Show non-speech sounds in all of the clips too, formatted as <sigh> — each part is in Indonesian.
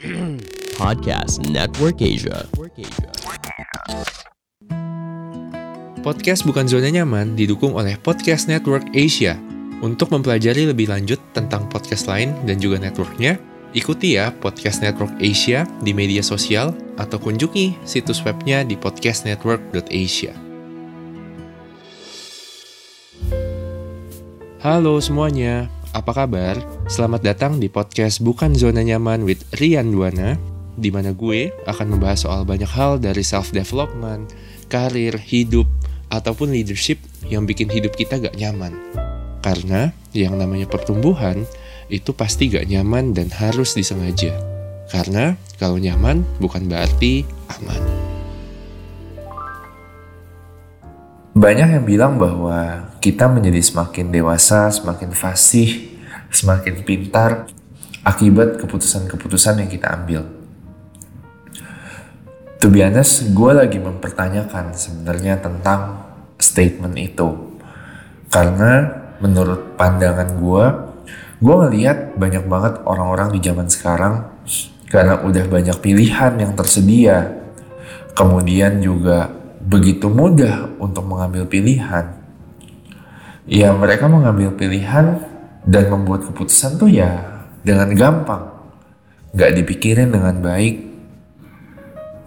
<clears throat> Podcast Network Asia. Podcast Bukan Zona Nyaman didukung oleh Podcast Network Asia. Untuk mempelajari lebih lanjut tentang podcast lain dan juga networknya, ikuti ya Podcast Network Asia di media sosial atau kunjungi situs webnya di podcastnetwork.asia. Halo semuanya, apa kabar? Selamat datang di podcast Bukan Zona Nyaman with Rian Duana, di mana gue akan membahas soal banyak hal dari self-development, karir, hidup, ataupun leadership yang bikin hidup kita gak nyaman. Karena yang namanya pertumbuhan itu pasti gak nyaman dan harus disengaja. Karena kalau nyaman bukan berarti aman. Banyak yang bilang bahwa kita menjadi semakin dewasa, semakin fasih, semakin pintar akibat keputusan-keputusan yang kita ambil. To be honest, gue lagi mempertanyakan sebenarnya tentang statement itu. Karena menurut pandangan gue, gue ngeliat banyak banget orang-orang di zaman sekarang karena udah banyak pilihan yang tersedia. Kemudian juga begitu mudah untuk mengambil pilihan. Ya mereka mengambil pilihan dan membuat keputusan tuh ya dengan gampang. Gak dipikirin dengan baik,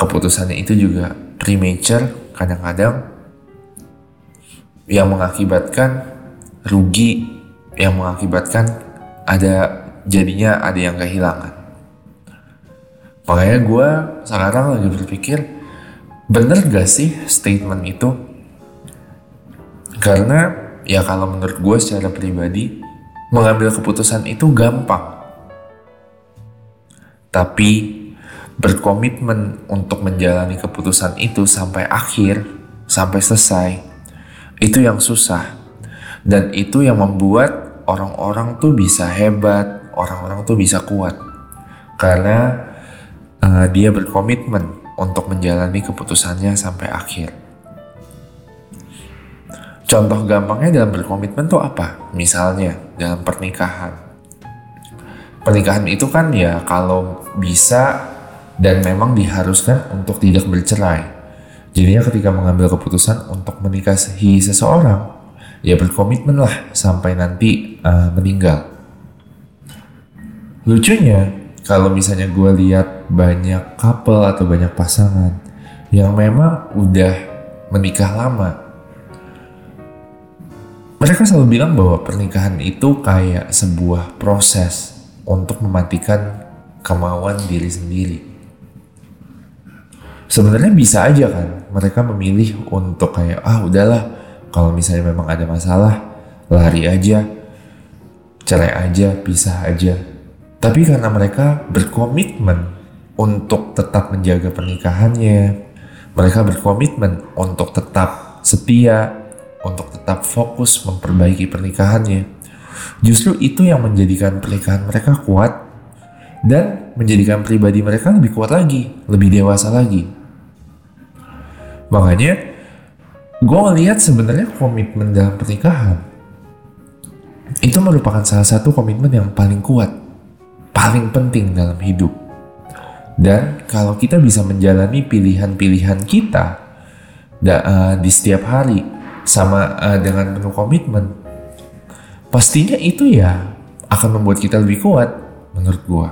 keputusannya itu juga premature kadang-kadang yang mengakibatkan rugi yang mengakibatkan ada jadinya ada yang kehilangan makanya gue sekarang lagi berpikir bener gak sih statement itu karena ya kalau menurut gue secara pribadi mengambil keputusan itu gampang tapi berkomitmen untuk menjalani keputusan itu sampai akhir, sampai selesai, itu yang susah. Dan itu yang membuat orang-orang tuh bisa hebat, orang-orang tuh bisa kuat. Karena uh, dia berkomitmen untuk menjalani keputusannya sampai akhir. Contoh gampangnya dalam berkomitmen tuh apa? Misalnya dalam pernikahan. Pernikahan itu kan ya kalau bisa dan memang diharuskan untuk tidak bercerai. Jadinya ketika mengambil keputusan untuk menikahi seseorang, ya berkomitmen lah sampai nanti uh, meninggal. Lucunya, kalau misalnya gue lihat banyak couple atau banyak pasangan yang memang udah menikah lama, mereka selalu bilang bahwa pernikahan itu kayak sebuah proses untuk mematikan kemauan diri sendiri. Sebenarnya bisa aja kan mereka memilih untuk kayak ah udahlah kalau misalnya memang ada masalah lari aja cerai aja pisah aja tapi karena mereka berkomitmen untuk tetap menjaga pernikahannya mereka berkomitmen untuk tetap setia untuk tetap fokus memperbaiki pernikahannya justru itu yang menjadikan pernikahan mereka kuat dan menjadikan pribadi mereka lebih kuat lagi, lebih dewasa lagi. Makanya gue ngeliat sebenarnya komitmen dalam pernikahan itu merupakan salah satu komitmen yang paling kuat, paling penting dalam hidup. Dan kalau kita bisa menjalani pilihan-pilihan kita da, uh, di setiap hari sama uh, dengan penuh komitmen, pastinya itu ya akan membuat kita lebih kuat menurut gue.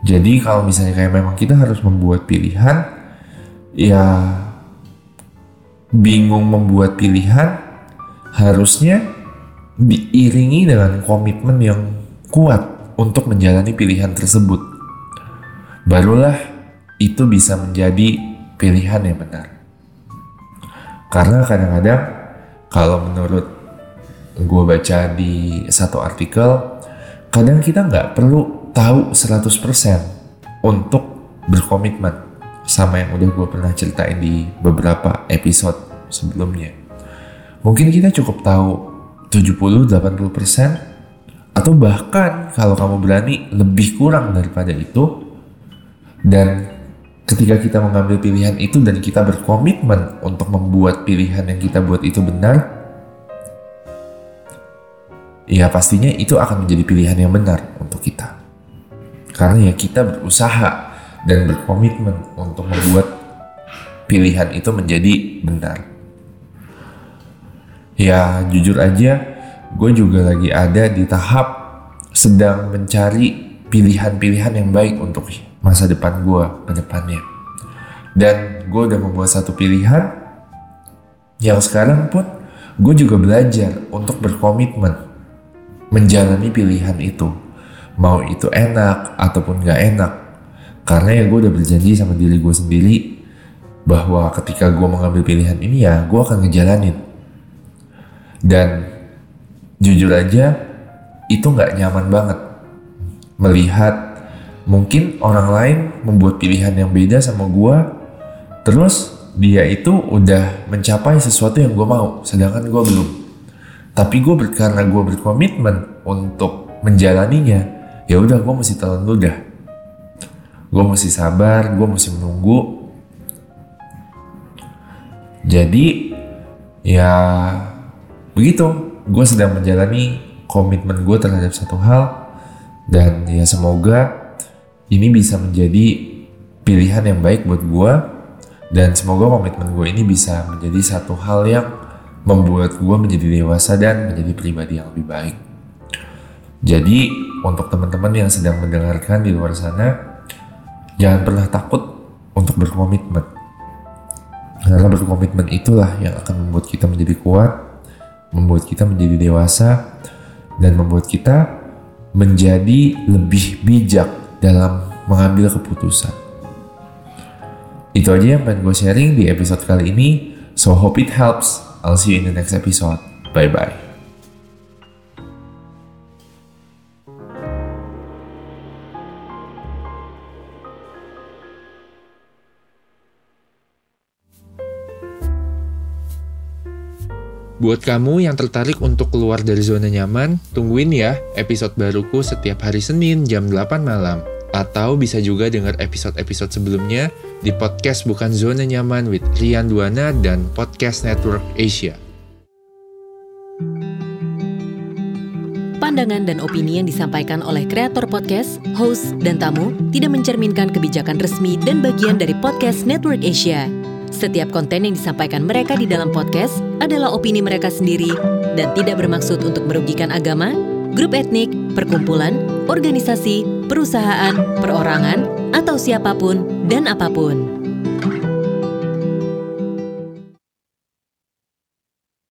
Jadi kalau misalnya kayak memang kita harus membuat pilihan, ya bingung membuat pilihan harusnya diiringi dengan komitmen yang kuat untuk menjalani pilihan tersebut. Barulah itu bisa menjadi pilihan yang benar. Karena kadang-kadang kalau menurut gue baca di satu artikel, kadang kita nggak perlu tahu 100% untuk berkomitmen sama yang udah gue pernah ceritain di beberapa episode sebelumnya. Mungkin kita cukup tahu 70-80% atau bahkan kalau kamu berani lebih kurang daripada itu dan ketika kita mengambil pilihan itu dan kita berkomitmen untuk membuat pilihan yang kita buat itu benar ya pastinya itu akan menjadi pilihan yang benar untuk kita Karena ya kita berusaha dan berkomitmen untuk membuat pilihan itu menjadi benar. Ya jujur aja, gue juga lagi ada di tahap sedang mencari pilihan-pilihan yang baik untuk masa depan gue ke depannya. Dan gue udah membuat satu pilihan yang sekarang pun gue juga belajar untuk berkomitmen menjalani pilihan itu. Mau itu enak ataupun gak enak. Karena ya gue udah berjanji sama diri gue sendiri bahwa ketika gue mengambil pilihan ini ya gue akan ngejalanin. Dan jujur aja itu gak nyaman banget. Melihat mungkin orang lain membuat pilihan yang beda sama gue terus dia itu udah mencapai sesuatu yang gue mau sedangkan gue belum. Tapi gue karena gue berkomitmen untuk menjalaninya ya udah gue mesti telan dulu dah gue mesti sabar gue mesti menunggu. Jadi ya begitu gue sedang menjalani komitmen gue terhadap satu hal dan ya semoga ini bisa menjadi pilihan yang baik buat gue dan semoga komitmen gue ini bisa menjadi satu hal yang membuat gue menjadi dewasa dan menjadi pribadi yang lebih baik. Jadi untuk teman-teman yang sedang mendengarkan di luar sana, jangan pernah takut untuk berkomitmen. Karena berkomitmen itulah yang akan membuat kita menjadi kuat, membuat kita menjadi dewasa, dan membuat kita menjadi lebih bijak dalam mengambil keputusan. Itu aja yang pengen gue sharing di episode kali ini. So hope it helps. I'll see you in the next episode. Bye bye. Buat kamu yang tertarik untuk keluar dari zona nyaman, tungguin ya episode baruku setiap hari Senin jam 8 malam. Atau bisa juga dengar episode-episode sebelumnya di podcast Bukan Zona Nyaman with Rian Duana dan Podcast Network Asia. Pandangan dan opini yang disampaikan oleh kreator podcast, host, dan tamu tidak mencerminkan kebijakan resmi dan bagian dari Podcast Network Asia. Setiap konten yang disampaikan mereka di dalam podcast adalah opini mereka sendiri dan tidak bermaksud untuk merugikan agama, grup etnik, perkumpulan, organisasi, perusahaan, perorangan, atau siapa pun dan apa pun.